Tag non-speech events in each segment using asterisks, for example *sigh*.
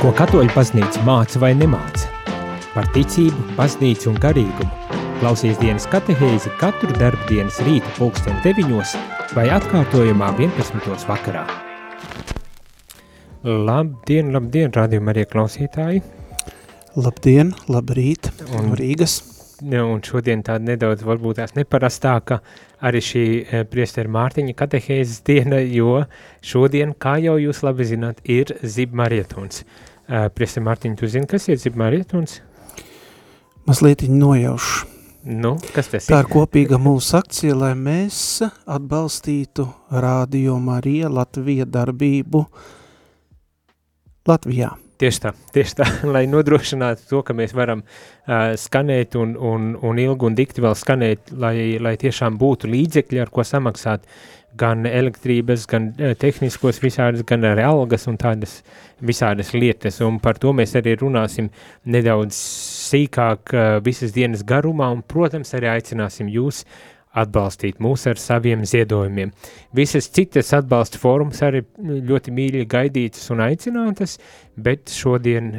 Ko katoļu baznīca māca vai nemāca? Par ticību, baznīcu un garīgumu. Klausies dienas katehēzi katru darbu dienas rīta pulksten 9 vai atkārtojumā 11. vakarā. Labdien, labdien, rādījumā arī klausītāji! Labdien, labrīt, un Rīgas! un šodien tāda nedaudz varbūt tās neparastāka arī šī e, priestera Mārtiņa katehēzes diena, jo šodien, kā jau jūs labi zināt, ir zibmarietons. E, priestera Mārtiņa, tu zini, kas ir zibmarietons? Mazliet nojaušu. Nu, kas tas ir? Tā ir kopīga mūsu akcija, lai mēs atbalstītu Rādio Marija Latvija darbību Latvijā. Tieši tā, tieši tā, *laughs* lai nodrošinātu to, ka mēs varam uh, skanēt un, un, un ilgi un dikti vēl skanēt, lai, lai tiešām būtu līdzekļi, ar ko samaksāt gan elektrības, gan uh, tehniskos visādas, gan arī algas un tādas visādas lietas. Un par to mēs arī runāsim nedaudz sīkāk uh, visas dienas garumā un, protams, arī aicināsim jūs atbalstīt mūs ar saviem ziedojumiem. Visas citas atbalsta fórums arī ļoti mīļi gaidītas un aicinātas, bet šodien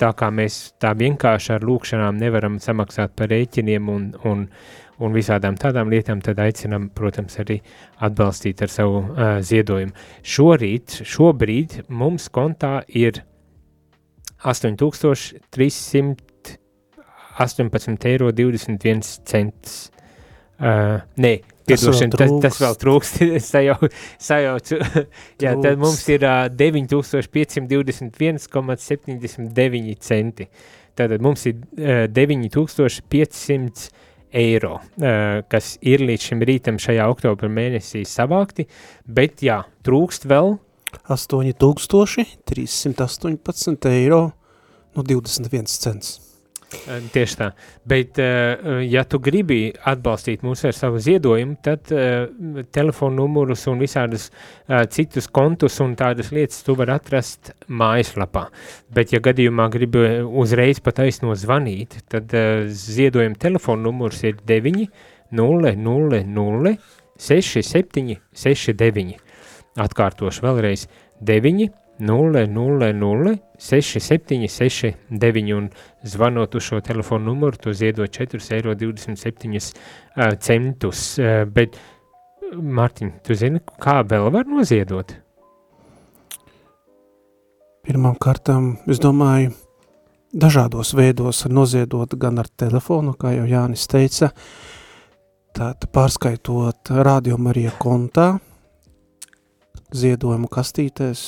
tā kā mēs tā vienkārši ar lūkšanām nevaram samaksāt par rēķiniem un, un, un visādām tādām lietām, tad aicinam, protams, arī atbalstīt ar savu uh, ziedojumu. Šorīt, šobrīd mums kontā ir 8318 eiro 21 centus Uh, nē, piedošana, tas, tas vēl trūkst, *laughs* sajau, sajaucu. *laughs* Jā, tad mums ir uh, 9521,79 centi. Tātad mums ir uh, 9500 eiro, uh, kas ir līdz šim rītam šajā oktobra mēnesī savākti, bet jā, trūkst vēl 8318 eiro no 21 cents. Tieši tā, bet ja tu gribi atbalstīt mūs ar savu ziedojumu, tad telefonu numurus un visādus citus kontus un tādas lietas tu var atrast mājaslapā. Bet ja gadījumā gribi uzreiz pat aizno zvanīt, tad ziedojuma telefonu numurs ir 9 0 0 0 6 7 6 9. Atkārtošu vēlreiz 9 0, 0, 0, 6, 7, 6, 9 un zvanot uz šo telefonu numuru, tu ziedot 4,27 uh, centus. Uh, bet, Mārtiņ, tu zini, kā vēl var noziedot? Pirmām kārtām, es domāju, dažādos veidos noziedot gan ar telefonu, kā jau Jānis teica, tātad pārskaitot Radio Marija kontā, ziedojumu kastītēs,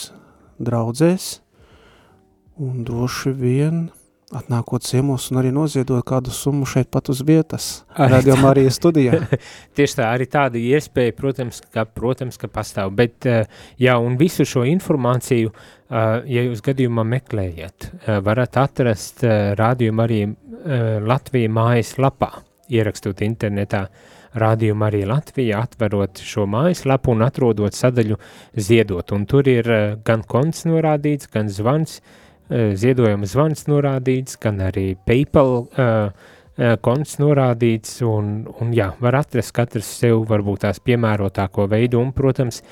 draudzēs. Un droši vien atnākot ciemos un arī noziedot kādu summu šeit pat uz vietas, redzam arī studijā. *laughs* Tieši tā, arī tāda iespēja, protams, ka, protams, ka pastāv, bet eh, jā, un visu šo informāciju, eh, ja jūs gadījumā meklējat, eh, varat atrast rādījumu arī Latvija mājas lapā, ierakstot internetā. uh, rādījumu arī Latvija, atverot šo mājaslapu un atrodot sadaļu ziedot. Un tur ir eh, gan konts norādīts, gan zvans, eh, ziedojuma zvans norādīts, gan arī PayPal uh, konts norādīts, un, un jā, var atrast katrs sev varbūt tās piemērotāko veidu, un, protams,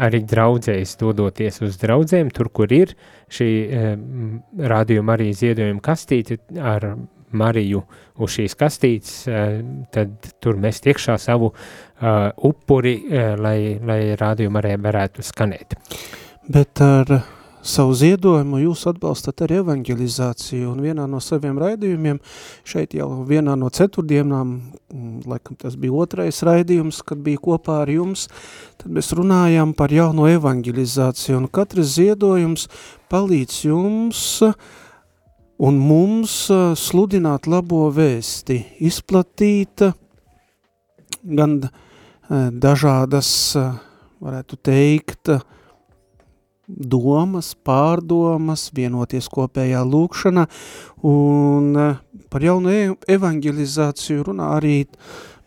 arī draudzējas dodoties uz draudzēm, tur, kur ir šī uh, rādījuma arī ziedojuma kastīte ar Mariju uz šīs kastītes, eh, tad tur mēs iekšā savu uh, upuri, uh, lai, lai rādījumu arī varētu skanēt. Bet ar savu ziedojumu jūs atbalstat arī evangelizāciju, un vienā no saviem raidījumiem, šeit jau vienā no ceturtdienām, mm, laikam tas bija otrais raidījums, kad bija kopā ar jums, tad mēs runājām par jauno evangelizāciju, un katrs ziedojums palīdz jums uh, un mums sludināt labo vēsti, izplatīt gan dažādas, varētu teikt, domas, pārdomas, vienoties kopējā lūkšanā, un par jaunu e, evangelizāciju runā arī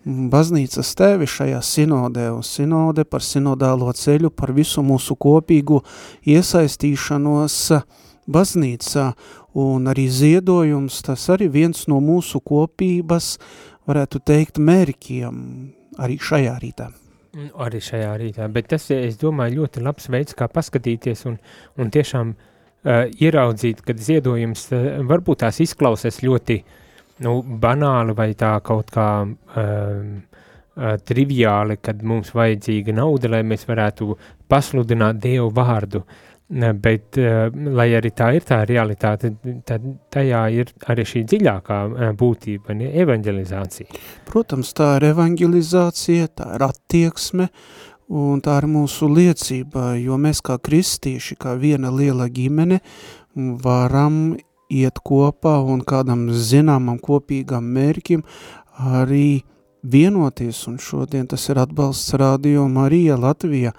baznīcas tēvi šajā sinodē, un sinode par sinodālo ceļu, par visu mūsu kopīgu iesaistīšanos baznīcā, un arī ziedojums, tas arī viens no mūsu kopības, varētu teikt, mērķiem arī šajā rītā. Mm, arī šajā rītā, bet tas, es domāju, ļoti labs veids, kā paskatīties un, un tiešām ieraudzīt, kad ziedojums varbūt tās izklausās ļoti nu, banāli vai tā kaut kā um, triviāli, kad mums vajadzīga nauda, lai mēs varētu pasludināt Dievu vārdu. Bet, lai arī tā ir tā realitāte, tad tajā ir arī šī dziļākā būtība, ne evanģelizācija. Protams, tā ir evanģelizācija, tā ir attieksme, un tā ir mūsu liecība, jo mēs kā kristieši, kā viena liela ģimene, varam iet kopā un kādam zināmam kopīgam mērķim arī vienoties, un šodien tas ir atbalsts Radio Marija Latvija.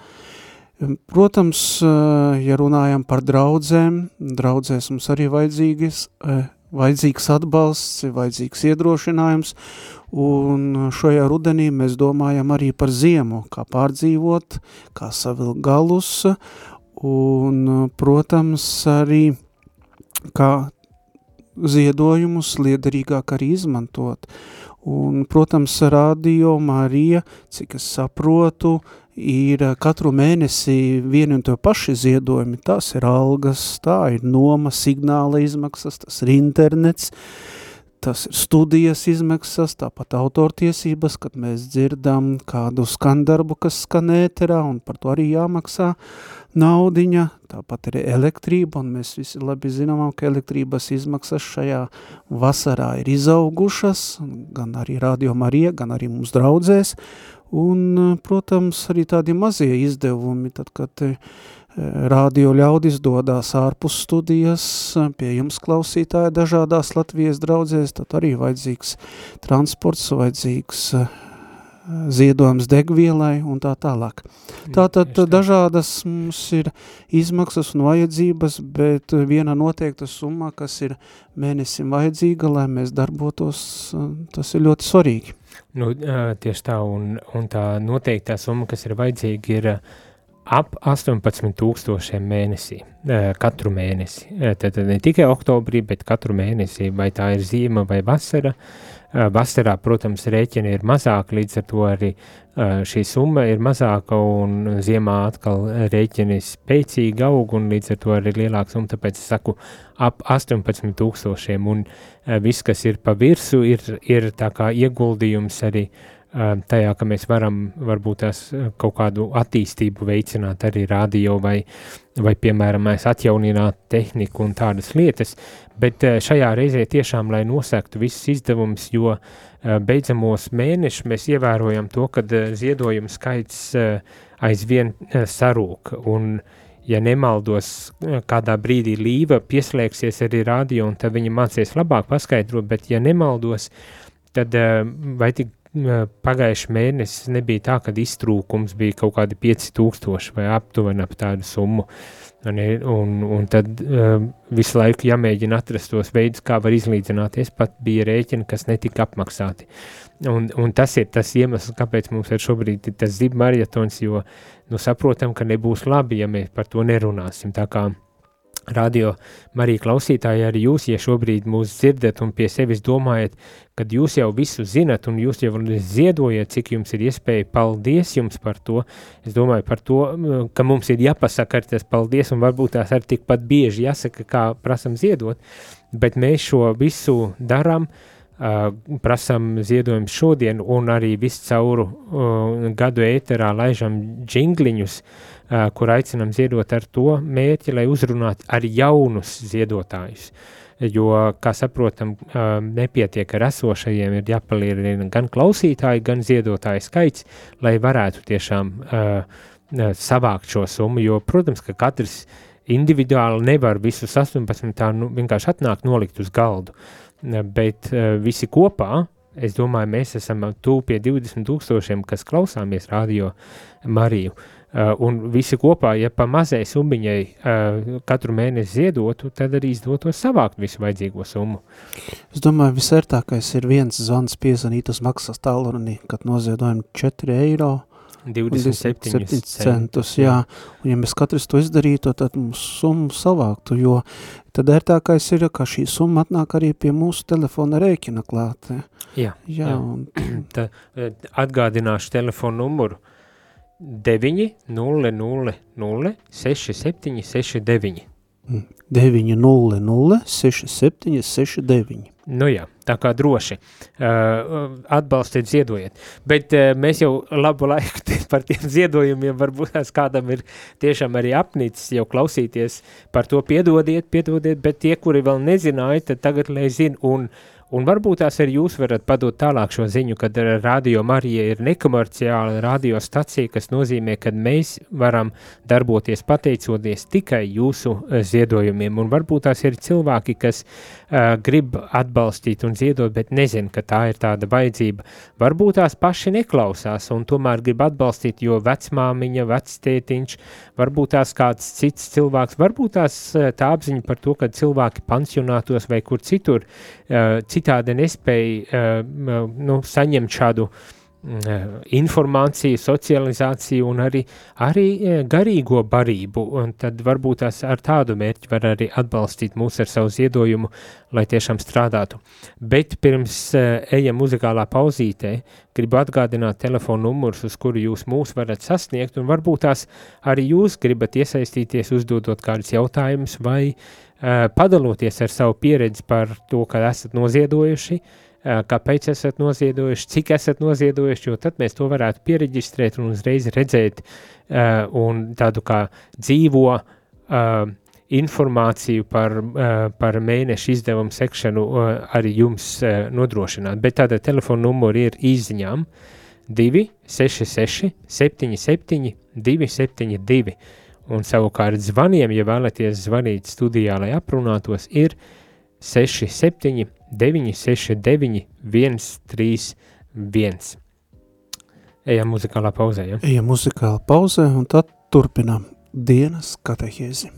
Protams, eh, ja runājam par draudzēm, draudzēs mums arī vajadzīgas, eh, vajadzīgs atbalsts, vajadzīgs iedrošinājums, un šajā rudenī mēs domājam arī par ziemu, kā pārdzīvot, kā savilkt galus, un, protams, arī kā ziedojumus liederīgāk arī izmantot. Un, protams, Radio Marija, cik es saprotu, ir katru mēnesi vieni un to paši ziedojumi. Tas ir algas, tā ir noma, signāla izmaksas, tas ir internets, tas ir studijas izmaksas, tāpat autortiesības, kad mēs dzirdam kādu skandarbu, kas skan ēterā, un par to arī jāmaksā naudiņa, tāpat arī elektrība, un mēs visi labi zinām, ka elektrības izmaksas šajā vasarā ir izaugušas, gan arī Radio Marija, gan arī mums draudzēs, un, protams, arī tādi mazie izdevumi, tad, kad radio ļaudis dodās ārpus studijas, pie jums klausītāji dažādās Latvijas draudzēs, tad arī vajadzīgs transports, vajadzīgs ziedojums degvielai un tā tālāk. Tātad dažādas mums ir izmaksas un vajadzības, bet viena noteikta summa, kas ir mēnesim vajadzīga, lai mēs darbotos, tas ir ļoti svarīgi. Nu, tieši tā, un, un tā noteiktā summa, kas ir vajadzīga, ir ap 18 tūkstošiem mēnesī, katru mēnesi. Tad ne tikai oktobrī, bet katru mēnesi, vai tā ir ziema vai vasara, uh, Vasarā, protams, rēķini ir mazāki, līdz ar to arī šī summa ir mazāka un ziemā atkal rēķini spēcīgi aug un līdz ar to arī lielāka summa, tāpēc es saku ap 18 tūkstošiem un viss, kas ir pa virsu, ir, ir kā ieguldījums arī tajā, ka mēs varam varbūt tās kaut kādu attīstību veicināt arī radio vai, vai piemēram, mēs atjaunināt tehniku un tādas lietas, Bet šajā reizē tiešām, lai nosektu visus izdevumus, jo beidzamos mēnešus mēs ievērojam to, ka ziedojumu skaits aizvien sarūk. Un, ja nemaldos, kādā brīdī Līva pieslēgsies arī radio, un tad viņa mācīs labāk paskaidrot, bet ja nemaldos, tad vai tik pagājuši mēnesis nebija tā, ka iztrūkums bija kaut kādi 5000 vai aptuveni ap tādu summu. Un, un, un tad uh, visu laiku jāmēģina atrast tos veidus, kā var izlīdzināties. Pat bija rēķini, kas netika apmaksāti. Un, un tas ir tas iemesls, kāpēc mums ir šobrīd tas zib marietons, jo nu, saprotam, ka nebūs labi, ja mēs par to nerunāsim. Tā kā uh, radio Marija klausītāji, arī jūs, ja šobrīd mūs dzirdat un pie sevis domājat, kad jūs jau visu zinat un jūs jau ziedojat, cik jums ir iespēja, paldies jums par to. Es domāju par to, ka mums ir jāpasaka ar tas paldies un varbūt tās arī tikpat bieži jāsaka, kā prasam ziedot, bet mēs šo visu darām, uh, prasam ziedojumu šodien un arī visu cauru uh, gadu ēterā laižam džingliņus, uh, kur aicinam ziedot ar to mērķi, lai uzrunātu arī jaunus ziedotājus. Jo, kā saprotam, nepietiek ar esošajiem, ir jāpalielina gan klausītāji, gan ziedotāju skaits, lai varētu tiešām savākt šo summu. Jo, protams, ka katrs individuāli nevar visus 18 tā nu, vienkārši atnākt nolikt uz galdu, bet visi kopā, es domāju, mēs esam tuvu pie 20 tūkstošiem, kas klausāmies radio Mariju. Uh, un visi kopā, ja pa mazai summiņai uh, katru mēnesi ziedotu, tad arī izdotos savākt visu vajadzīgo summu. Es domāju, visērtākais ir viens zvans piezvanītas maksas tālruni, kad noziedojam 4 eiro. 27 centus, jā. Un ja mēs katrs to izdarītu, tad mums summu savāktu, jo tad ērtākais ir, ka šī summa atnāk arī pie mūsu telefona rēķina klāt. Jā, jā. jā. Un... *clears throat* Tā, atgādināšu telefonu numuru 9, 0, 0, 0, 6, 7, 6, 9. 900 6769. Nu jā, tā kā droši uh, atbalstiet, ziedojiet. Bet uh, mēs jau labu laiku *laughs* par tiem ziedojumiem varbūt kādam ir tiešām arī apnicis jau klausīties par to piedodiet, piedodiet, bet tie, kuri vēl nezināja, tad tagad lai zina un Un varbūt tās arī jūs varat padot tālāk šo ziņu, kad Radio Marija ir nekomerciāla radiostacija, kas nozīmē, ka mēs varam darboties pateicoties tikai jūsu eh, ziedojumiem. Un varbūt tās ir cilvēki, kas uh, grib atbalstīt un ziedot, bet nezin, ka tā ir tāda vajadzība. Varbūt tās paši neklausās un tomēr grib atbalstīt, jo vecmāmiņa, vectētiņš, varbūt tās kāds cits cilvēks, varbūt tās eh, tā apziņa par to, ka cilvēki pansionātos vai kur citur, uh, citādi nespēja uh, nu, saņemt šādu uh, informāciju, socializāciju un arī, arī uh, garīgo barību, un tad varbūt tās ar tādu mērķi var arī atbalstīt mūs ar savu ziedojumu, lai tiešām strādātu. Bet pirms uh, ejam muzikālā pauzītē, gribu atgādināt telefonu numurus, uz kuru jūs mūs varat sasniegt, un varbūt tās arī jūs gribat iesaistīties, uzdodot kādus jautājumus vai uh, padaloties ar savu pieredzi par to, ka esat noziedojuši, eh, kāpēc esat noziedojuši, cik esat noziedojuši, jo tad mēs to varētu pieregistrēt un uzreiz redzēt eh, un tādu kā dzīvo informāciju par, par mēnešu izdevumu sekšanu arī jums nodrošināt. Bet tāda telefona numuri ir izziņām 266 77 272 Un savukārt zvaniem, ja vēlaties zvanīt studijā, lai aprunātos, ir 67 969 131. Ejam muzikālā pauzē, ja? Ejam muzikālā pauzē un tad turpinām dienas katehēzi.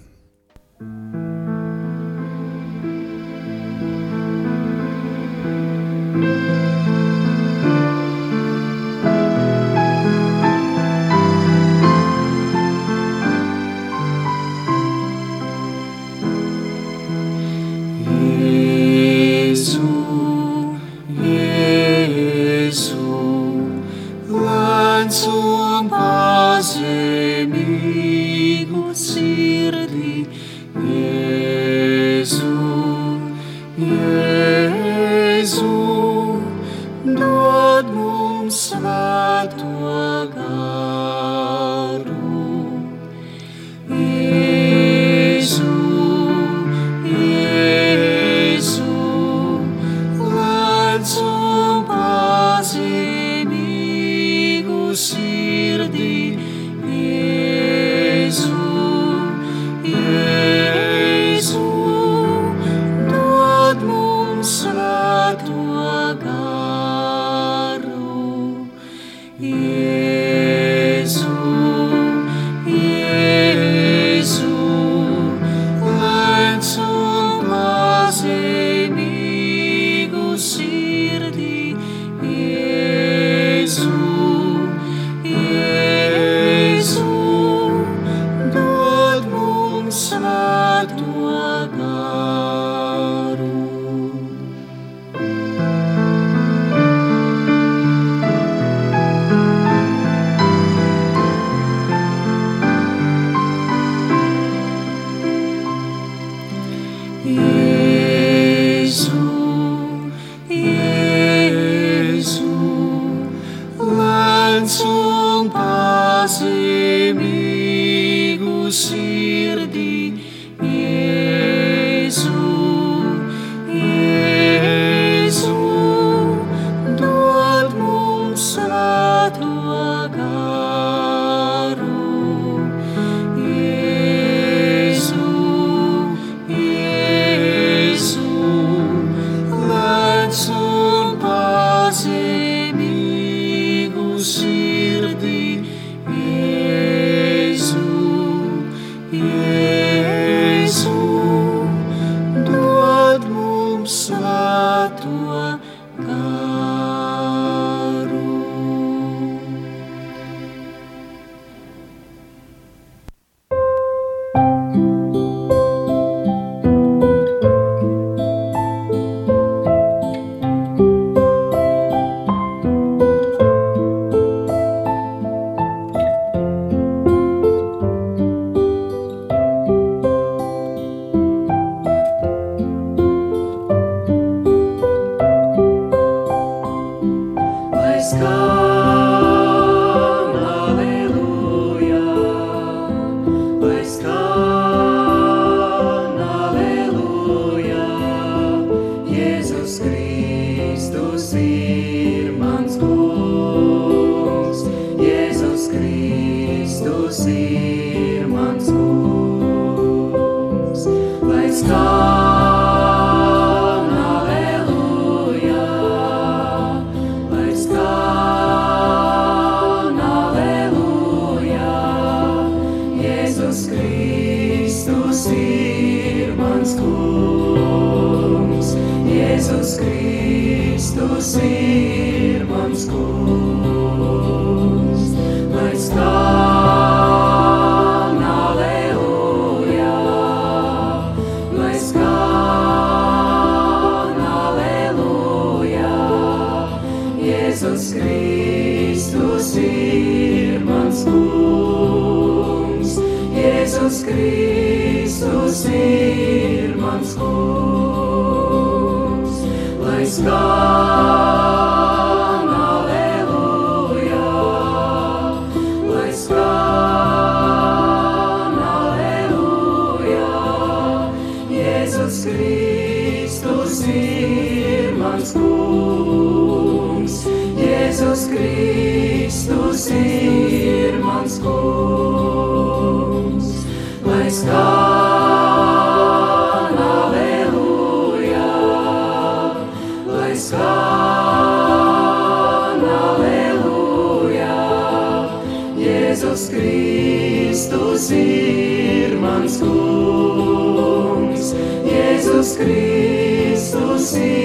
Jēzus Kristus ir mans kungs, Jēzus Kristus ir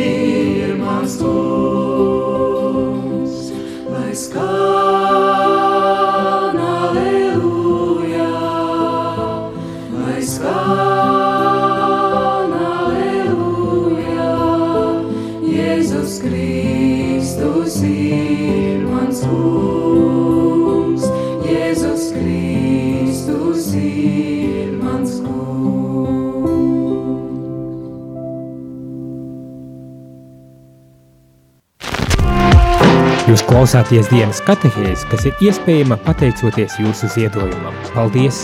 Jūs klausāties dienas katehēs, kas ir iespējama pateicoties jūsu ziedojumam. Paldies!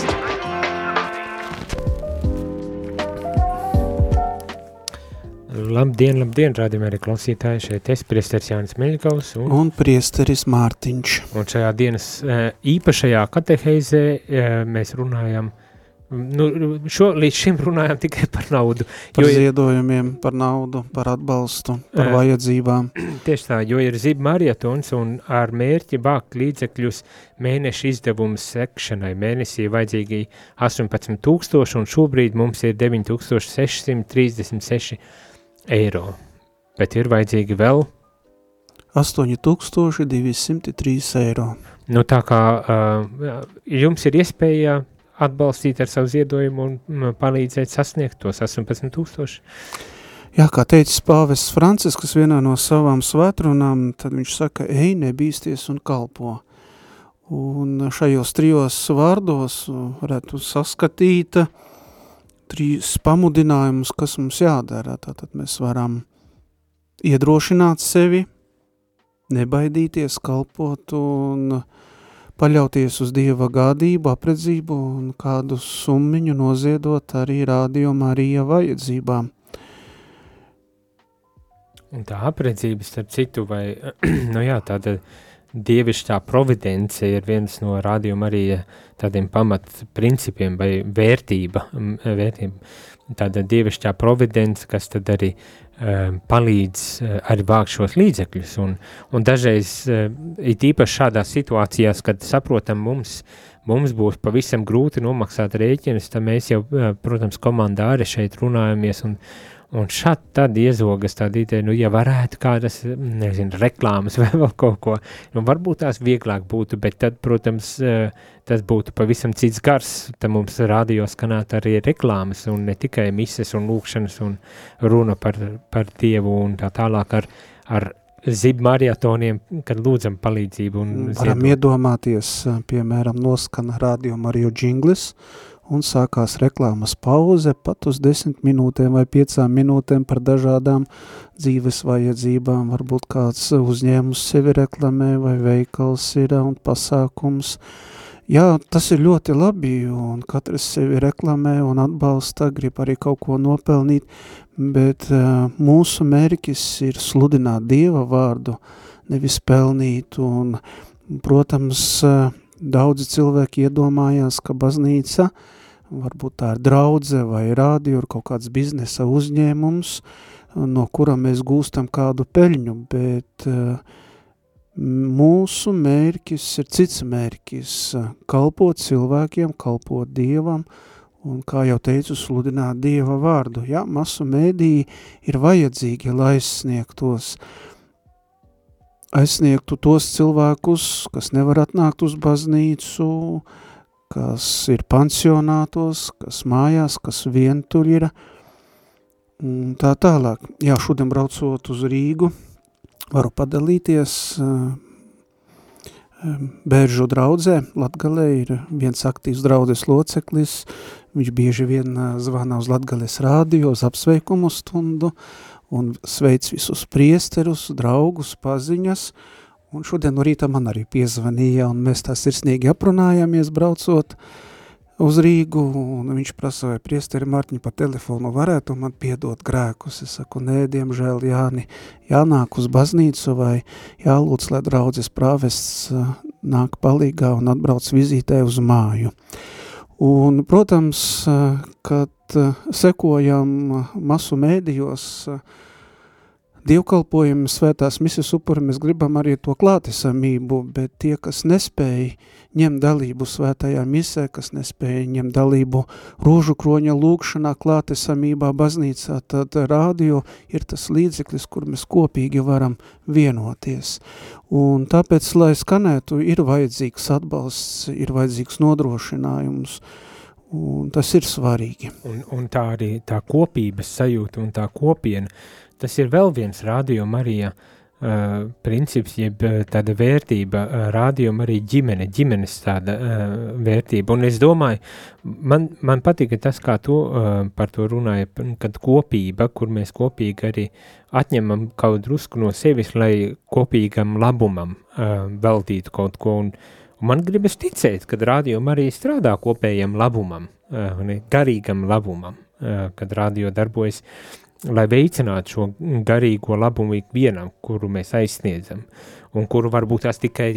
Labdien, labdien, rādījumā arī klausītāji, šeit es, priesteris Jānis Meļgaus, un, Un priesteris Mārtiņš. un šajā dienas eh, īpašajā kateheizē eh, mēs runājam, nu, šo, līdz šim runājam tikai par naudu, Par jo ir, ziedojumiem, par naudu, par atbalstu, par Jā. vajadzībām. tieši tā, jo ir zib marietons un ar mērķi vākt līdzekļus mēneša izdevumu sekšanai. Mēnesī vajadzīgi 18 tūkstoši un šobrīd mums ir 9636 eiro. Bet ir vajadzīgi vēl, 8203 eiro. nu tā kā uh, jums ir iespēja atbalstīt ar savu ziedojumu un mm, palīdzēt sasniegt tos 18 tūkstoši. Jā, kā teicis pāvests Francisks vienā no savām svētrunām, tad viņš saka, ej, nebīsties un kalpo. Un šajos trijos vārdos varētu saskatīt trīs pamudinājumus, kas mums jādara. Tātad mēs varam iedrošināt sevi, nebaidīties, kalpot un paļauties uz Dieva gādību, apredzību un kādu summiņu noziedot arī rādio Marija vajadzībām. Un tā apredzība, starp citu, vai, *clears throat* nu jā, tāda dievišķā providence ir viens no rādījuma arī tādiem pamat principiem vai vērtība, vērtība. Tāda dievišķā providence, kas tad arī palīdz uh, arī vākt šos līdzekļus. Un, un dažreiz, uh, it īpaši šādās situācijās, kad saprotam mums, mums būs pavisam grūti nomaksāt rēķinus, tad mēs jau, protams, komandā arī šeit runājamies un, Un šādi tad iezogas tāda ideja, nu, ja varētu kādas, nezinu, reklāmas *laughs* vai vēl kaut ko, nu, varbūt tās vieglāk būtu, bet tad, protams, eh, tas būtu pavisam cits gars, tad mums radio skanāt arī reklāmas un ne tikai mises un lūkšanas un runa par, par Dievu un tā tālāk ar, ar zib marietoniem, kad lūdzam palīdzību un Varam ziedot. iedomāties, piemēram, noskana radio Mariju džinglis, un sākās reklāmas pauze pat uz desmit minūtēm vai piecām minūtēm par dažādām dzīves vajadzībām. Varbūt kāds uzņēmums sevi reklamē vai veikals ir un pasākums. Jā, tas ir ļoti labi, un katrs sevi reklamē un atbalsta, grib arī kaut ko nopelnīt, bet uh, mūsu mērķis ir sludināt Dieva vārdu, nevis pelnīt, un, protams, uh, daudzi cilvēki iedomājās, ka baznīca, varbūt tā ir draudze vai rādio, ir kaut kāds biznesa uzņēmums, no kura mēs gūstam kādu peļņu, bet uh, mūsu mērķis ir cits mērķis – kalpot cilvēkiem, kalpot Dievam un, kā jau teicu, sludināt Dieva vārdu. Jā, masu mēdī ir vajadzīgi, lai aizsniegtos, aizsniegtu tos cilvēkus, kas nevar atnākt uz baznīcu, kas ir pansionātos, kas mājās, kas vientuļ ir, un tā tālāk. Jā, šodien braucot uz Rīgu, varu padalīties Bēržu draudzē, Latgalē ir viens aktīvs draudzes loceklis, viņš bieži vien zvana uz Latgales rādio, uz apsveikumu stundu un sveic visus priesterus, draugus, paziņas, un šodien no rīta man arī piezvanīja, un mēs tā sirsnīgi aprunājāmies braucot, uz Rīgu, un viņš prasa, vai priesteri Martiņu pa telefonu varētu man piedot grēkus. Es saku, nē, diemžēl Jāni, jānāk uz baznīcu vai jālūdz, lai draudzes prāvests nāk palīgā un atbrauc vizītē uz māju. Un, protams, kad sekojam masu mēdījos, dievkalpojumu svētās misijas upuri, mēs gribam arī to klātesamību, bet tie, kas nespēja ņemt dalību svētajā misē, kas nespēja ņemt dalību rožu kroņa lūkšanā, klātesamībā, baznīcā, tad rādio ir tas līdzeklis, kur mēs kopīgi varam vienoties. Un tāpēc, lai skanētu, ir vajadzīgs atbalsts, ir vajadzīgs nodrošinājums, un tas ir svarīgi. Un, un tā arī tā kopības sajūta un tā kopiena, tas ir vēl viens rādio Marija uh, princips, jeb tāda vērtība, uh, rādio arī ģimene, ģimenes tāda uh, vērtība. Un es domāju, man, man patika tas, kā to uh, par to runāja, kad kopība, kur mēs kopīgi arī atņemam kaut drusku no sevis, lai kopīgam labumam uh, veltītu kaut ko. Un, un man gribas ticēt, kad rādio arī strādā kopējam labumam, uh, garīgam labumam, uh, kad rādio darbojas uh, lai veicinātu šo garīgo labumu ikvienam, kuru mēs aizsniedzam, un kuru varbūt tās tikai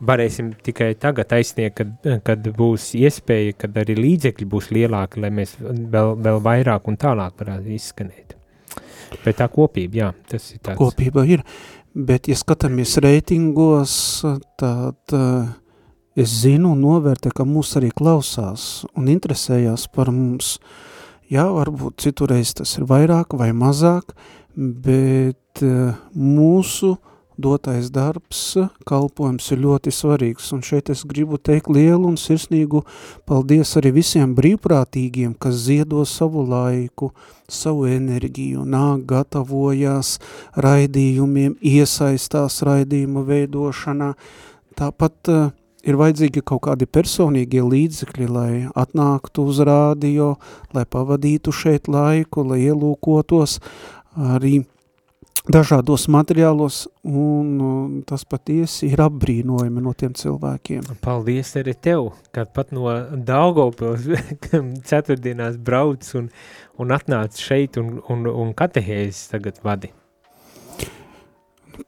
varēsim tikai tagad aizsniegt, kad, kad būs iespēja, kad arī līdzekļi būs lielāki, lai mēs vēl, vēl vairāk un tālāk varētu izskanēt. Bet tā kopība, jā, tas ir tāds. Kopība ir, bet ja skatāmies reitingos, tad uh, es zinu un novērtē, ka mūs arī klausās un interesējās par mums, uh, Jā, varbūt citurreiz tas ir vairāk vai mazāk, bet eh, mūsu dotais darbs, kalpojums ir ļoti svarīgs, un šeit es gribu teikt lielu un sirsnīgu paldies arī visiem brīvprātīgiem, kas ziedo savu laiku, savu enerģiju, nāk gatavojās raidījumiem, iesaistās raidījumu veidošanā, tāpat uh, ir vajadzīgi kaut kādi personīgie līdzekļi, lai atnāktu uz rādio, lai pavadītu šeit laiku, lai ielūkotos arī dažādos materiālos, un tas patiesi ir apbrīnojumi no tiem cilvēkiem. Paldies arī tev, kad pat no Daugavpils *laughs* ceturtdienās brauc un, un atnāc šeit un, un, un katehēzes tagad vadi.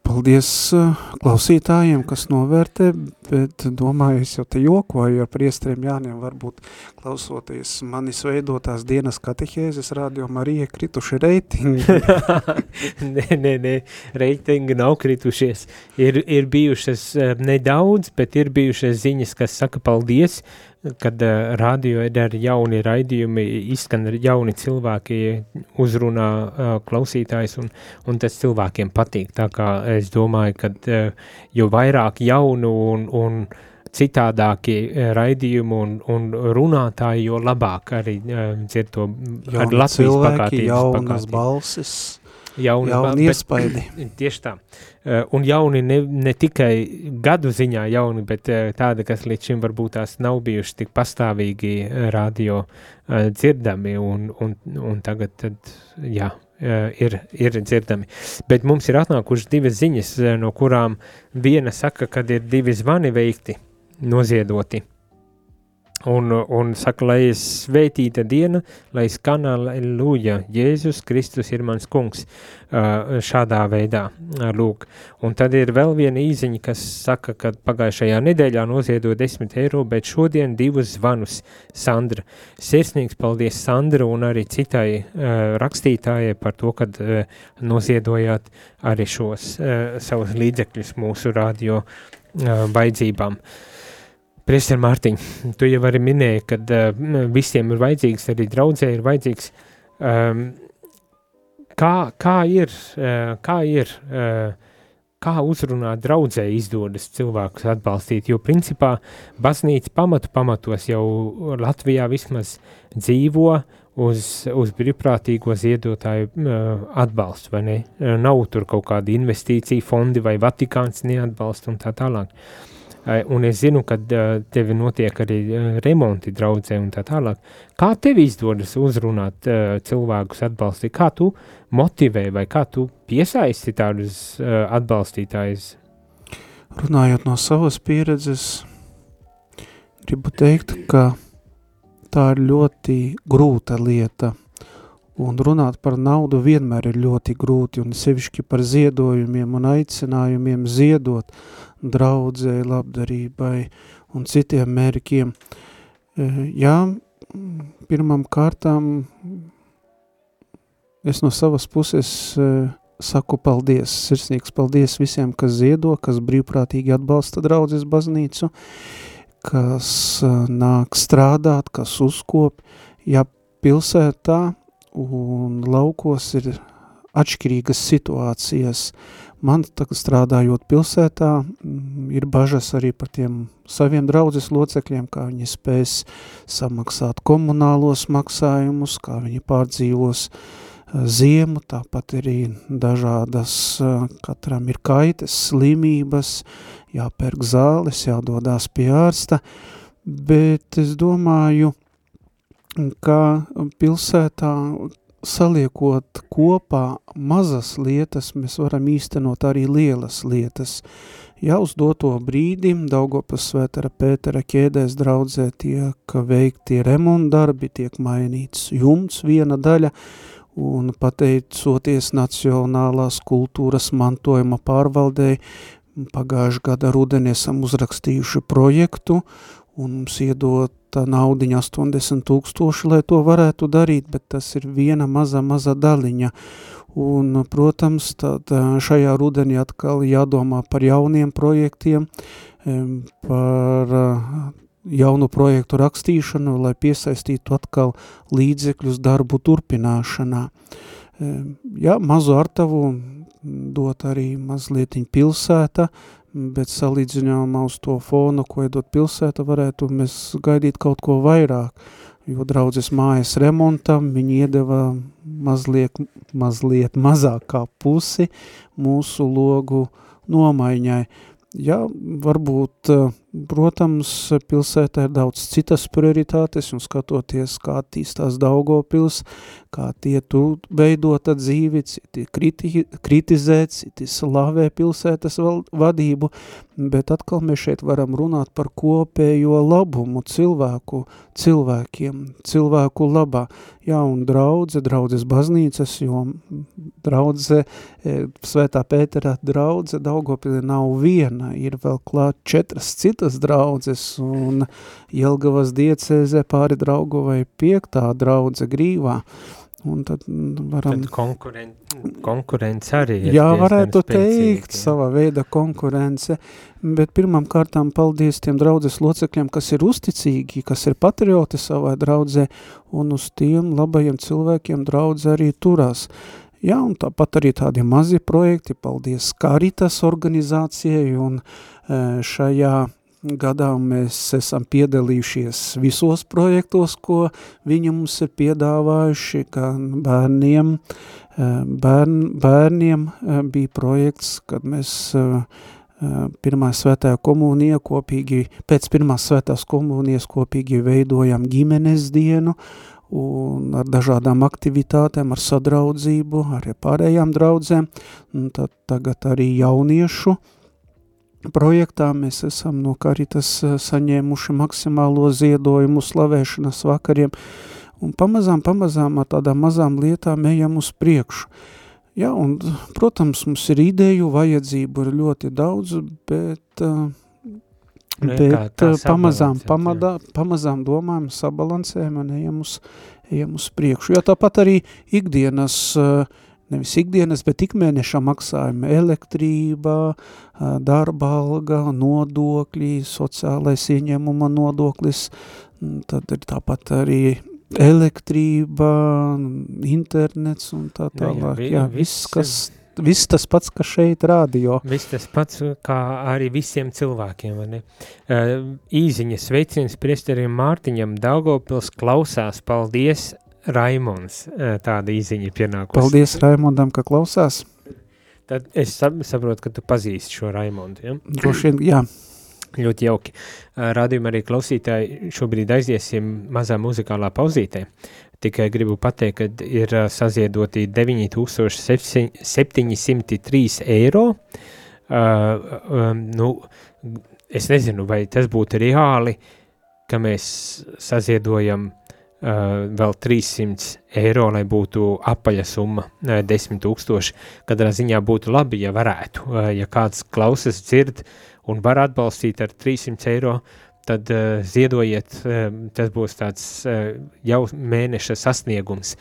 Paldies uh, klausītājiem, kas novērtē, bet domāju, es jau te jokoju ar priestriem Jāniem, varbūt klausoties manis veidotās dienas katehēzes radio Marija krituši reitingi. nē, nē, nē, reitingi nav kritušies. Ir, ir bijušas uh, nedaudz, bet ir bijušas ziņas, kas saka paldies, kad uh, radio ir jauni raidījumi, izskan jauni cilvēki, uzrunā uh, klausītājs, un, un tas cilvēkiem patīk. Tā kā es domāju, ka uh, jo vairāk jaunu un, un citādākie raidījumi un, un runātāji, jo labāk arī uh, dzird to ar Latvijas pakātības. Jaunas pakātību. balsis jauni, jauni iespaidi. *clears throat* Tieši tā. Uh, un jauni ne, ne tikai gadu ziņā jauni, bet uh, tādi, kas līdz šim varbūt tās nav bijuši tik pastāvīgi uh, radio dzirdami un, un, un tagad, tad, jā, ir, ir dzirdami. Bet mums ir atnākušas divas ziņas, no kurām viena saka, kad ir divi zvani veikti, noziedoti Un, un saka, lai es svētīta diena, lai skan aleluja, Jēzus Kristus ir mans kungs, šādā veidā, lūk. Un tad ir vēl viena īziņa, kas saka, ka pagājušajā nedēļā noziedo 10 eiro, bet šodien divus zvanus Sandra. Sirsnīgs paldies Sandra un arī citai rakstītājai par to, kad noziedojāt arī šos savus līdzekļus mūsu radio vajadzībām. Uh, Priester Mārtiņ, tu jau arī minēji, ka uh, visiem ir vajadzīgs, arī draudzē ir vajadzīgs. Um, kā, kā ir, uh, kā ir, uh, kā uzrunāt draudzē izdodas cilvēkus atbalstīt, jo principā baznīca pamatu pamatos jau Latvijā vismaz dzīvo uz, uz brīvprātīgo ziedotāju uh, atbalstu, vai ne? Nav tur kaut kādi investīcija fondi vai Vatikāns neatbalsta un tā tālāk. Uh, un es zinu, ka tev notiek arī remonti draudzē un tā tālāk. Kā tev izdodas uzrunāt cilvēkus atbalstīt? Kā tu motivē vai kā tu piesaisti tādus atbalstītājus? Runājot no savas pieredzes, gribu teikt, ka tā ir ļoti grūta lieta – Un runāt par naudu vienmēr ir ļoti grūti, un sevišķi par ziedojumiem un aicinājumiem ziedot draudzē, labdarībai un citiem mērķiem. E, jā, pirmam kārtām es no savas puses e, saku paldies, sirsnīgs paldies visiem, kas ziedo, kas brīvprātīgi atbalsta draudzes baznīcu, kas e, nāk strādāt, kas uzkop, ja pilsētā un laukos ir atšķirīgas situācijas. Man tagad strādājot pilsētā, mm, ir bažas arī par tiem saviem draudzes locekļiem, kā viņi spēs samaksāt komunālos maksājumus, kā viņi pārdzīvos eh, ziemu, tāpat arī dažādas, eh, katram ir kaites, slimības, jāpērk zāles, jādodās pie ārsta, bet es domāju, ka pilsētā saliekot kopā mazas lietas, mēs varam īstenot arī lielas lietas. Ja uz doto brīdi Daugopas svētara Pētera ķēdēs draudzē tiek veikti remontdarbi, tiek mainīts jumts viena daļa, un pateicoties Nacionālās kultūras mantojuma pārvaldei, pagājuši gada rudenī esam uzrakstījuši projektu, un mums iedot tā naudiņa 80 tūkstoši, lai to varētu darīt, bet tas ir viena maza, maza daļiņa. Un, protams, tad šajā rudenī atkal jādomā par jauniem projektiem, par jaunu projektu rakstīšanu, lai piesaistītu atkal līdzekļus darbu turpināšanā. Jā, mazu artavu dot arī mazlietiņ pilsēta, bet salīdzinājumā uz to fonu, ko iedot pilsēta, varētu mēs gaidīt kaut ko vairāk, jo draudzes mājas remontam viņi iedeva mazliet, mazliet mazāk kā pusi mūsu logu nomaiņai. Jā, varbūt, eh, protams, pilsētā ir daudz citas prioritātes, un skatoties, kā attīstās Daugopils, kā tie tu veidota dzīvi, citi kriti, kritizē, citi slavē pilsētas vadību, bet atkal mēs šeit varam runāt par kopējo labumu cilvēku, cilvēkiem, cilvēku labā. Jā, un draudze, draudzes baznīcas, jo draudze, e, svētā Pēterā draudze Daugopili nav viena, ir vēl klāt četras citas draudzes, un Jelgavas diecēzē pāri Draugovai piektā draudze grīvā, Un tad varam... Tad konkuren... konkurence arī ir Jā, varētu teikt, jā. savā veida konkurence, bet pirmām kārtām paldies tiem draudzes locekļiem, kas ir uzticīgi, kas ir patrioti savā draudzē, un uz tiem labajiem cilvēkiem draudze arī turās. Jā, un tāpat arī tādi mazi projekti, paldies Karitas organizācijai, un e, šajā gadā mēs esam piedalījušies visos projektos, ko viņi mums ir piedāvājuši, gan bērniem, eh, bērn, bērniem eh, bija projekts, kad mēs eh, pirmā svētā komunija kopīgi, pēc pirmās svētās komunijas kopīgi veidojam ģimenes dienu, un ar dažādām aktivitātēm, ar sadraudzību, ar pārējām draudzēm, un tad tagad arī jauniešu uh, projektā mēs esam no Karitas eh, saņēmuši maksimālo ziedojumu slavēšanas vakariem, un pamazām, pamazām ar tādām mazām lietām ejam uz priekšu. Jā, un, protams, mums ir ideju, vajadzību ir ļoti daudz, bet, eh, bet eh, pamazām, pamadā, pamazām domājam, sabalansējam un ejam uz, ejam uz priekšu. Jo tāpat arī ikdienas nevis ikdienas, bet ikmēneša maksājumi elektrība, darba alga, nodokļi, sociālais ieņēmuma nodoklis, tad ir tāpat arī elektrība, internets un tā tālāk. Jā, jā, jā viss, kas viss tas pats, kas šeit rādio. Viss tas pats, kā arī visiem cilvēkiem, vai ne? Uh, īziņa sveiciens priesterim Mārtiņam Daugavpils klausās, paldies, Raimons, uh, tāda īziņa pienākus. Paldies Raimondam, ka klausās. Tad es saprotu, ka tu pazīsti šo Raimondu, ja? Droši vien, jā. Ļoti jauki. Radījumā arī klausītāji šobrīd aiziesim mazā muzikālā pauzītē. Tikai gribu pateikt, ka ir saziedoti 9703 eiro. Uh, um, nu, es nezinu, vai tas būtu reāli, ka mēs saziedojam uh, vēl 300 eiro, lai būtu apaļa summa, uh, 10 tūkstoši. Katrā ziņā būtu labi, ja varētu. Uh, ja kāds klausas dzird un var atbalstīt ar 300 eiro, tad uh, ziedojiet, uh, tas būs tāds uh, jau mēneša sasniegums.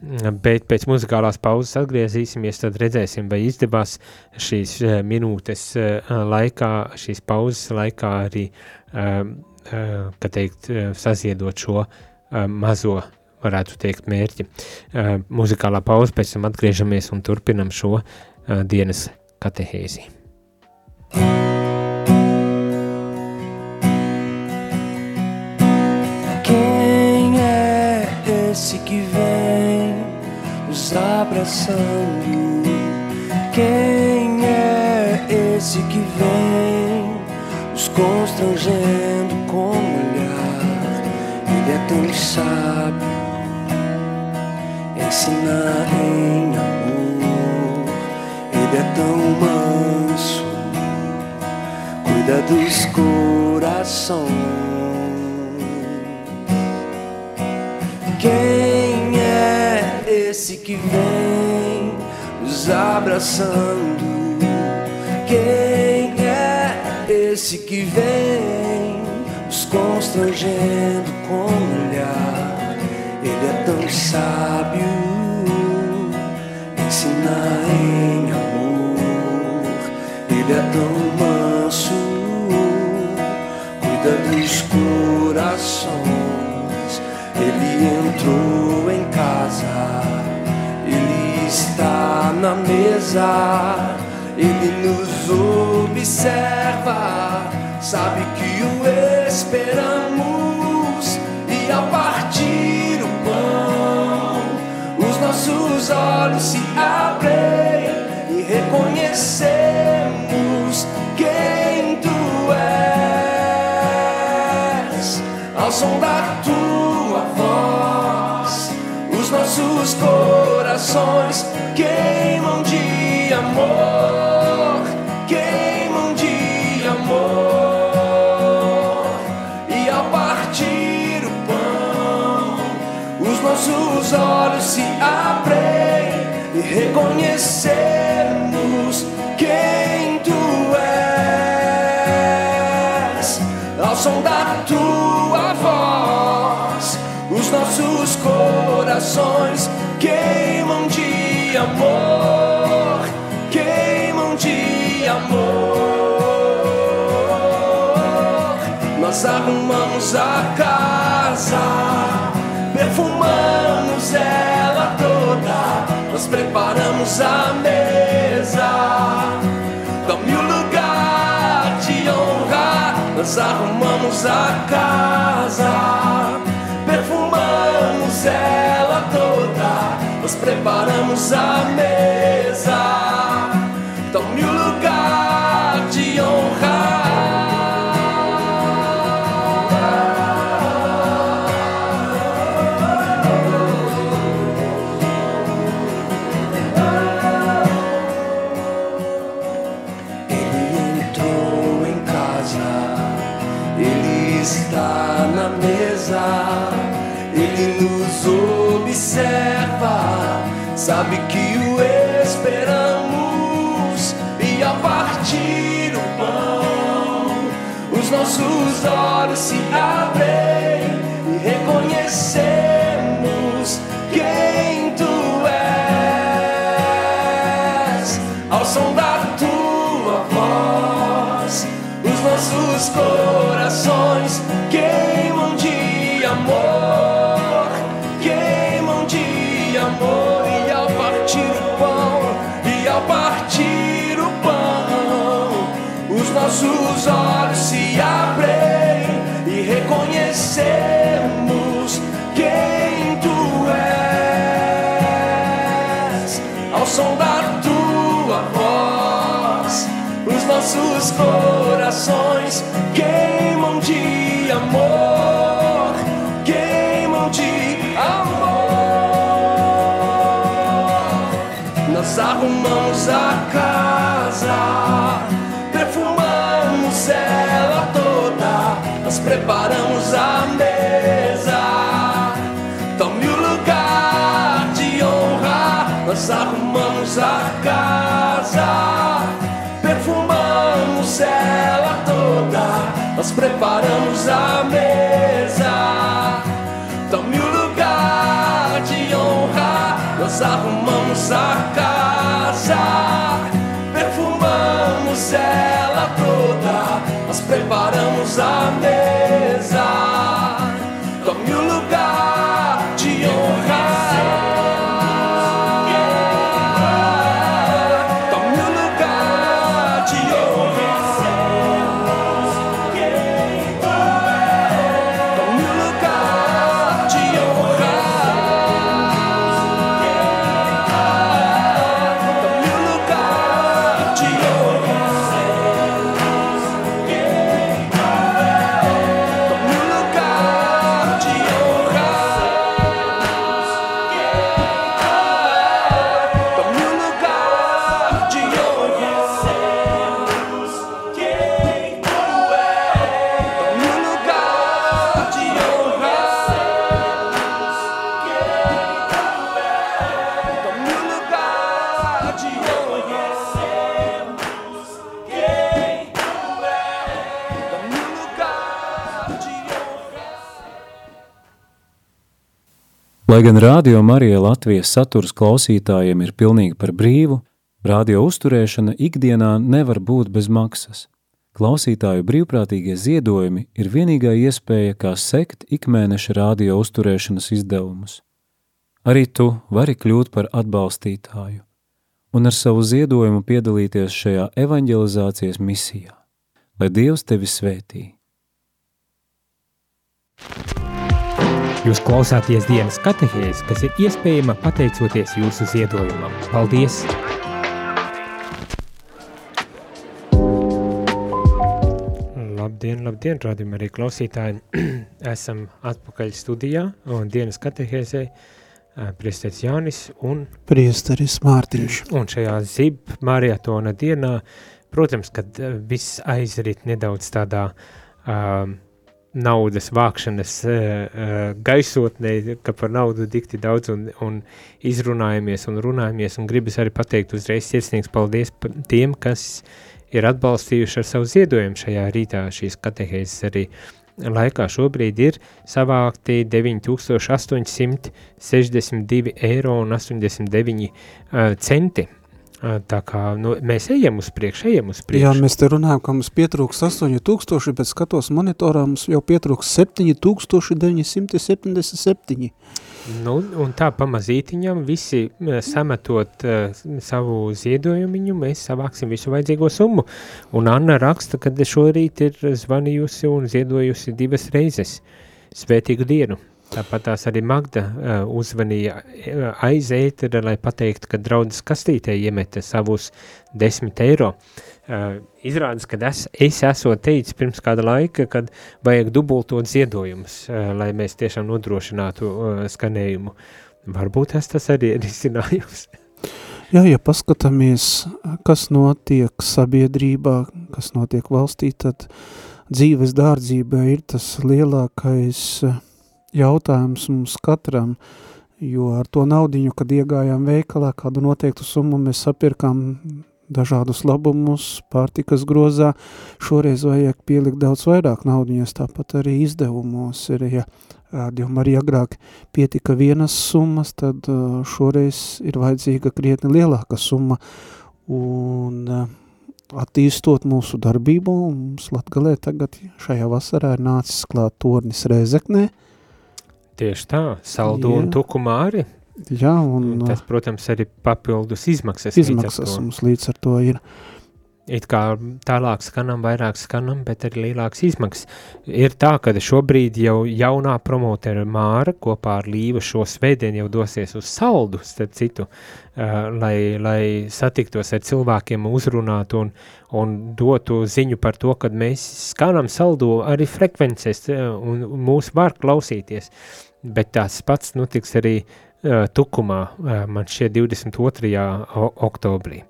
Bet pēc muzikālās pauzes atgriezīsimies, tad redzēsim, vai izdevās šīs uh, minūtes uh, laikā, šīs pauzes laikā arī, uh, uh, kā teikt, uh, saziedot šo uh, mazo, varētu teikt, mērķi. Muzikālā pauze, pēc tam atgriežamies un turpinam šo dienas katehēzi. Thank esse que vem nos abraçando? Quem é esse que vem nos constrangendo com o olhar? Tão sábio, ensina em amor. Ele é tão manso, cuida dos corações. Quem é esse que vem nos abraçando? Quem é esse que vem nos constrangendo com olhar? Ele é tão sábio, ensina em amor. Ele é tão manso, cuida dos corações. Ele entrou em casa, Ele está na mesa, Ele nos observa, sabe que o esperamos, nossos olhos se abrem e reconhecemos quem tu és ao som da tua nossos corações queimam de amor, queimam de amor. E ao partir o pão, os nossos olhos se e reconhecemos quem tu és. Ao som da tua voz, os nossos corações queimam de amor, queimam de amor. Nós arrumamos a casa, perfumamos ela toda, nós preparamos a mesa. Dá-me o lugar de honra, nós arrumamos a casa perfumamos ela toda, nós preparamos a mesa. Tome o lugar de honra. sabe que o esperamos e ao partir o pão, os nossos olhos se abrem e reconhecemos quem tu és. Ao som da tua voz, os nossos corpos. Nossos olhos preparamos a mesa. Tome o lugar de honra, nós arrumamos a casa, perfumamos ela toda, nós preparamos a mesa. Tome o lugar de honra, nós arrumamos a casa, perfumamos ela toda, nós preparamos a mesa. desire. Lai gan Rādio Marija Latvijas saturs klausītājiem ir pilnīgi par brīvu, radio uzturēšana ikdienā nevar būt bez maksas. Klausītāju brīvprātīgie ziedojumi ir vienīgā iespēja, kā sekt ikmēneša radio uzturēšanas izdevumus. Arī tu vari kļūt par atbalstītāju un ar savu ziedojumu piedalīties šajā evanģelizācijas misijā. Lai Dievs tevi svētī! Jūs klausāties dienas katehēs, kas ir iespējama pateicoties jūsu ziedojumam. Paldies! Labdien, labdien, rādījumi arī klausītāji. *clears throat* Esam atpakaļ studijā un dienas katehēzē priesteris Jānis un, Priesteris Mārtiņš. un šajā zib marietona dienā, protams, kad viss aizrit nedaudz tādā um, naudas vākšanas uh, uh, gaisotnē, ka par naudu dikti daudz un, un izrunājamies un runājamies un gribas arī pateikt uzreiz sirsnīgs paldies pa tiem, kas ir atbalstījuši ar savu ziedojumu šajā rītā šīs katehēzes arī laikā šobrīd ir savākti 9862 eiro un 89 uh, centi. Tā kā nu, mēs ejam uz priekšu, ejam uz Jā, priekšu. mēs te runājam, ka mums pietrūks 8000, bet skatos monitorā mums jau pietrūks 7977. Nu, un tā pamazītiņam visi sametot uh, savu ziedojumiņu, mēs savāksim visu vajadzīgo summu. Un Anna raksta, ka šorīt ir zvanījusi un ziedojusi divas reizes svētīgu dienu. Tāpat tās arī Magda uh, uzvanīja uh, aiz ētera, lai pateiktu, ka draudzes kastītē iemeta savus desmit eiro. Uh, izrādās, ka es, es esmu teicis pirms kāda laika, kad vajag dubultot ziedojumus, uh, lai mēs tiešām nodrošinātu uh, skanējumu. Varbūt tas, tas arī ir izcinājums. *laughs* Jā, ja paskatāmies, kas notiek sabiedrībā, kas notiek valstī, tad dzīves dārdzība ir tas lielākais eh, jautājums mums katram, jo ar to naudiņu, kad iegājām veikalā, kādu noteiktu summu mēs sapirkām dažādus labumus pārtikas grozā, šoreiz vajag pielikt daudz vairāk naudiņas, tāpat arī izdevumos ir, ja rādījumā arī agrāk pietika vienas summas, tad uh, šoreiz ir vajadzīga krietni lielāka summa, un uh, attīstot mūsu darbību, mums Latgalē tagad šajā vasarā ir nācis klāt tornis Rēzeknē. Tieši tā, saldu Jā. un tukumā arī. Jā, un Un tas, protams, arī papildus izmaksas. izmaksas mums līdz ar to ir. It kā tālāk skanam, vairāk skanam, bet arī lielāks izmaksas. Ir tā, ka šobrīd jau jaunā promotora Māra kopā ar Līvu šo svētdienu jau dosies uz saldu, starp citu, uh, lai, lai satiktos ar cilvēkiem, uzrunātu un, un dotu ziņu par to, ka mēs skanam saldu arī frekvences uh, un mūs var klausīties. Bet tās pats notiks arī uh, Tukumā, uh, man šie 22. o- oktobrī.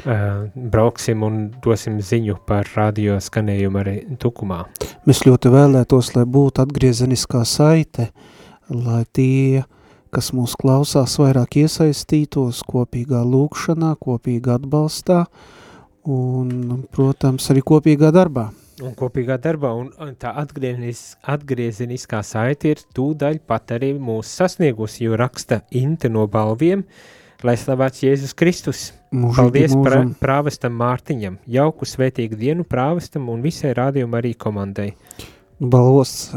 Uh, brauksim un dosim ziņu par radio skanējumu arī Tukumā. Mēs ļoti vēlētos, lai būtu atgriezeniskā saite, lai tie, kas mūs klausās, vairāk iesaistītos kopīgā lūkšanā, kopīgā atbalstā un, protams, arī kopīgā darbā. Un kopīgā darbā, un un tā atgriezenis, atgriezeniskā saite ir tūdaļ pat arī mūsu sasniegusi, jo raksta Inte no balviem, lai slavēts Jēzus Kristus. Mūžīgi Paldies pra, prāvestam Mārtiņam, jauku svētīgu dienu prāvestam un visai rādījuma arī komandai. Balvos,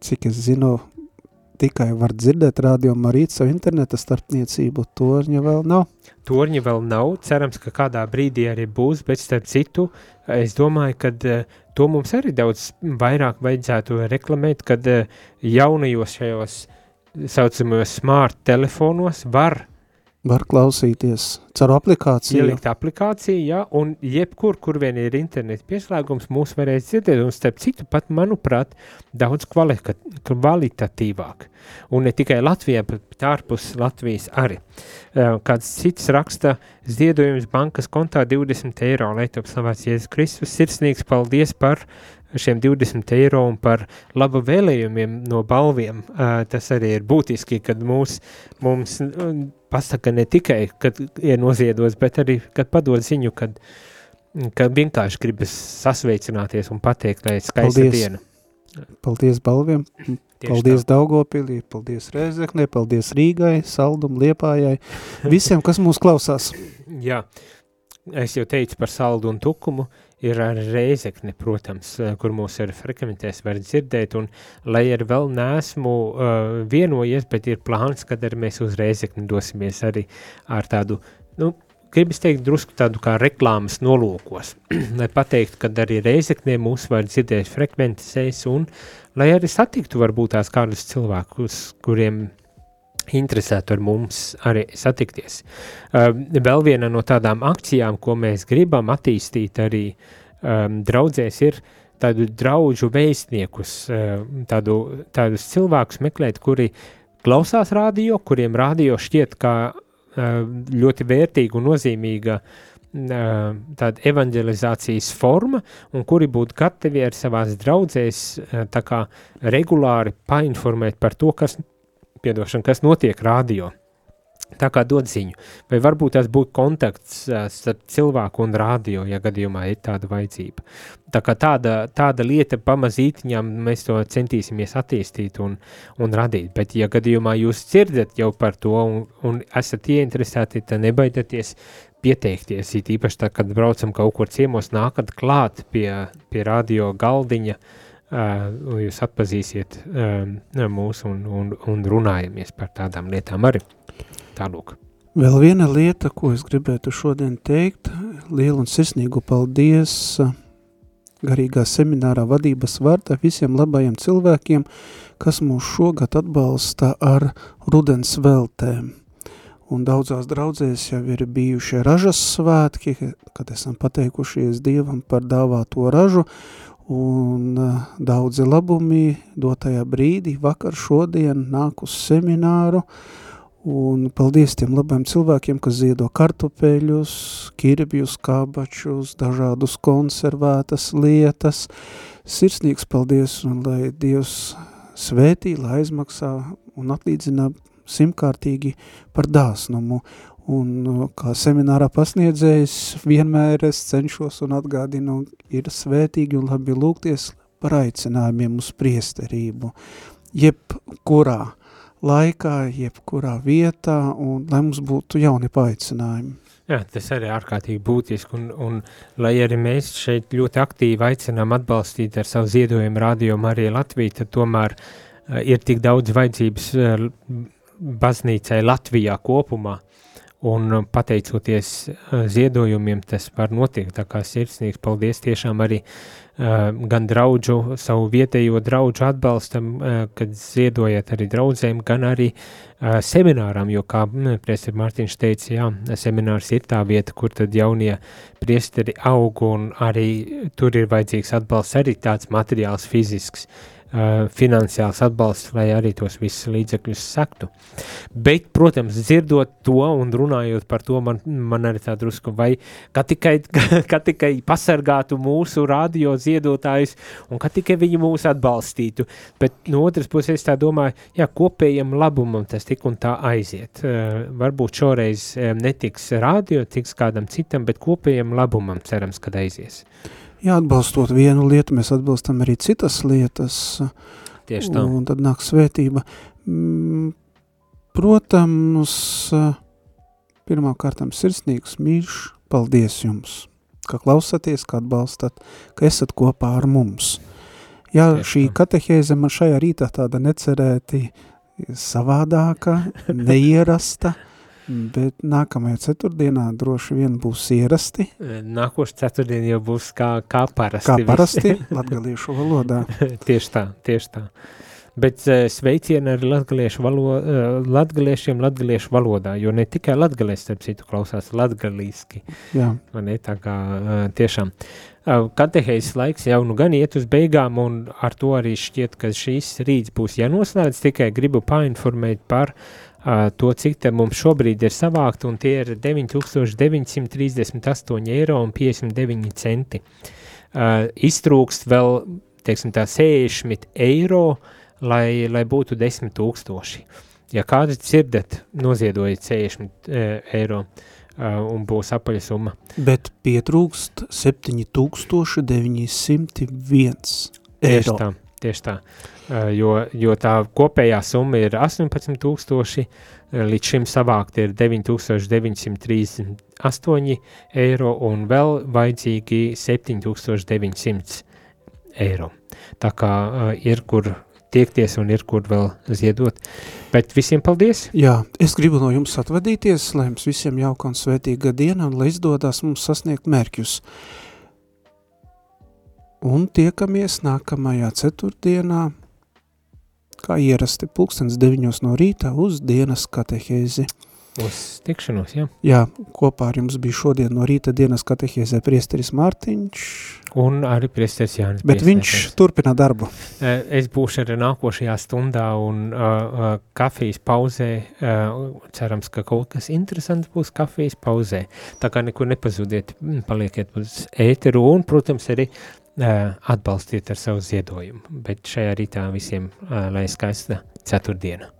cik es zinu, tikai var dzirdēt radio Marīt savu interneta starpniecību, torņa vēl nav. Torņi vēl nav, cerams, ka kādā brīdī arī būs, bet starp citu, es domāju, ka to mums arī daudz vairāk vajadzētu reklamēt, kad eh, jaunajos šajos saucamajos smart telefonos var Var klausīties caur aplikāciju. ielikt aplikāciju, ja, un jebkur, kur vien ir interneta pieslēgums, mūs varēs dzirdēt, un starp citu pat, manuprāt, daudz kvalitatīvāk. Un ne tikai Latvijā, bet ārpus Latvijas arī. Kāds cits raksta, ziedojums bankas kontā 20 eiro, lai top slavēts Jēzus Kristus, sirsnīgs paldies par šiem 20 eiro un par labu vēlējumiem no balviem. Tas arī ir būtiski, kad mūs, mums pasaka ne tikai, kad ir noziedos, bet arī, kad padod ziņu, kad, kad vienkārši gribas sasveicināties un pateikt, lai skaista Paldies. diena. Paldies balviem, Tieši paldies Daugopilī, paldies Rēzeknē, paldies Rīgai, Saldum, Liepājai, visiem, kas mūs klausās. Tā. Jā, es jau teicu par saldu un tukumu, ir arī reizekne, protams, eh, kur mūs ar frekventēs var dzirdēt, un lai arī vēl neesmu uh, vienojies, bet ir plāns, kad arī mēs uz reizekni dosimies arī ar tādu, nu, gribas teikt, drusku tādu kā reklāmas nolūkos, *clears throat* lai pateiktu, kad arī reizeknē mūs var dzirdēt frekventēs, un lai arī satiktu varbūt tās kādus cilvēkus, kuriem interesētu ar mums arī satikties. Uh, vēl viena no tādām akcijām, ko mēs gribam attīstīt arī um, draudzēs, ir tādu draudžu vēstniekus, uh, tādu, tādus cilvēkus meklēt, kuri klausās radio, kuriem radio šķiet kā uh, ļoti vērtīga un nozīmīga uh, tāda evanģelizācijas forma, un kuri būtu gatavi ar savās draudzēs uh, tā kā regulāri painformēt par to, kas piedošana, kas notiek radio. Tā kā dod ziņu, vai varbūt tas būtu kontakts uh, starp cilvēku un radio, ja gadījumā ir tāda vajadzība. Tā kā tāda, tāda lieta pamazītiņām mēs to centīsimies attīstīt un, un radīt, bet ja gadījumā jūs dzirdat jau par to un, un esat ieinteresēti, tad nebaidieties pieteikties, it īpaši tā, kad braucam kaut kur ciemos, nākat klāt pie, pie radio galdiņa, uh, jūs atpazīsiet um, mūs un, un, un runājamies par tādām lietām arī. Tālūk. Vēl viena lieta, ko es gribētu šodien teikt, lielu un sirsnīgu paldies uh, garīgā seminārā vadības vārdā visiem labajiem cilvēkiem, kas mūs šogad atbalsta ar rudens veltēm. Un daudzās draudzēs jau ir bijušie ražas svētki, kad esam pateikušies Dievam par dāvāto ražu, un uh, daudzi labumi dotajā brīdī, vakar šodien nāk uz semināru, Un paldies tiem labiem cilvēkiem, kas ziedo kartupeļus, kirbjus, kabačus, dažādus konservētas lietas. Sirsnīgs paldies un lai Dievs svētī, lai aizmaksā un atlīdzina simtkārtīgi par dāsnumu. Un kā seminārā pasniedzējs, vienmēr es cenšos un atgādinu, ir svētīgi un labi lūgties par aicinājumiem uz priesterību. Jebkurā laikā, jebkurā vietā, un lai mums būtu jauni paaicinājumi. Jā, tas arī ārkārtīgi būtiski, un, un lai arī mēs šeit ļoti aktīvi aicinām atbalstīt ar savu ziedojumu rādījumu arī Latviju, tad tomēr uh, ir tik daudz vajadzības uh, baznīcai Latvijā kopumā, un uh, pateicoties uh, ziedojumiem tas var notiekt, tā kā sirsnīgs paldies tiešām arī uh, gan draudžu, savu vietējo draudžu atbalstam, kad ziedojat arī draudzēm, gan arī semināram, jo, kā mm, priesteri Mārtiņš teica, jā, seminārs ir tā vieta, kur tad jaunie priesteri aug, un arī tur ir vajadzīgs atbalsts, arī tāds materiāls, fizisks, finansiāls atbalsts, lai arī tos visus līdzekļus sektu. Bet, protams, dzirdot to un runājot par to, man, man arī tā drusku, vai ka tikai, *laughs* ka tikai pasargātu mūsu radio ziedotājus un ka tikai viņi mūs atbalstītu, bet no otras puses tā domāju, jā, kopējam labumam tas tik un tā aiziet. Varbūt šoreiz netiks radio, tiks kādam citam, bet kopējam labumam cerams, kad aizies. Jā, atbalstot vienu lietu, mēs atbalstam arī citas lietas, Tieši tā. un tad nāk svētība. Mm, Protams, pirmā kārtām sirsnīgs mīļš, paldies jums, ka klausaties, ka atbalstat, ka esat kopā ar mums. Jā, šī katehēze man šajā rītā tāda necerēti savādāka, *laughs* neierasta, bet nākamajā ceturtdienā droši vien būs ierasti, Nākošais ceturtdien jau būs kā, kā parasti. kā parasti *laughs* latgaliešu valodā. tieši tā, tieši tā. Bet uh, sveicieni arī latgaliešu valo, uh, latgaliešiem latgaliešu valodā, jo ne tikai latgalieši, starp citu, klausās latgalīski. Jā, ir tā kā tiešām. Katehējas laiks jau nu gan iet uz beigām, un ar to arī šķiet, ka šīs rīts būs jānoslēdz. Tikai gribu painformēt par uh, to, cik te mums šobrīd ir savākt, un tie ir 9938 eiro un 59 centi. Uh, iztrūkst vēl, teiksim tā, 60 eiro, lai, lai būtu 10 tūkstoši. Ja kāds dzirdat, noziedojiet 60 uh, eiro uh, un būs apaļsumma. bet pietrūkst 7901 Tieši eiro. tā, tieši tā. Uh, jo, jo tā kopējā summa ir 18,000, līdz šim savākt ir 9,938 eiro un vēl vajadzīgi 7,900 eiro. Tā kā uh, ir kur tiekties un ir kur vēl ziedot. Bet visiem paldies! Jā, es gribu no jums atvadīties, lai jums visiem jauka un svētīga diena un lai izdodas mums sasniegt mērķus. Un tiekamies nākamajā ceturtdienā, kā ierasti pulkstens deviņos no rīta uz dienas katehēzi. Uz tikšanos, jā. Jā, kopā ar jums bija šodien no rīta dienas katehēzē priesteris Mārtiņš, Un arī priesteris Jānis. bet viņš Piesētājs. turpina darbu. Es būšu arī nākošajā stundā un uh, kafijas pauzē. Uh, cerams, ka kaut kas interesants būs kafijas pauzē. Tā kā nekur nepazudiet, palieciet uz ēteru un, protams, arī atbalstiet ar savu ziedojumu. Bet šajā rītā visiem lai skaista ceturtdiena.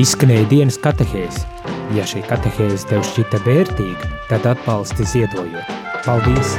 Izskanēja dienas katehēze. Ja šī katehēze tev šķita vērtīga, tad atbalsti ziedojot. Paldies!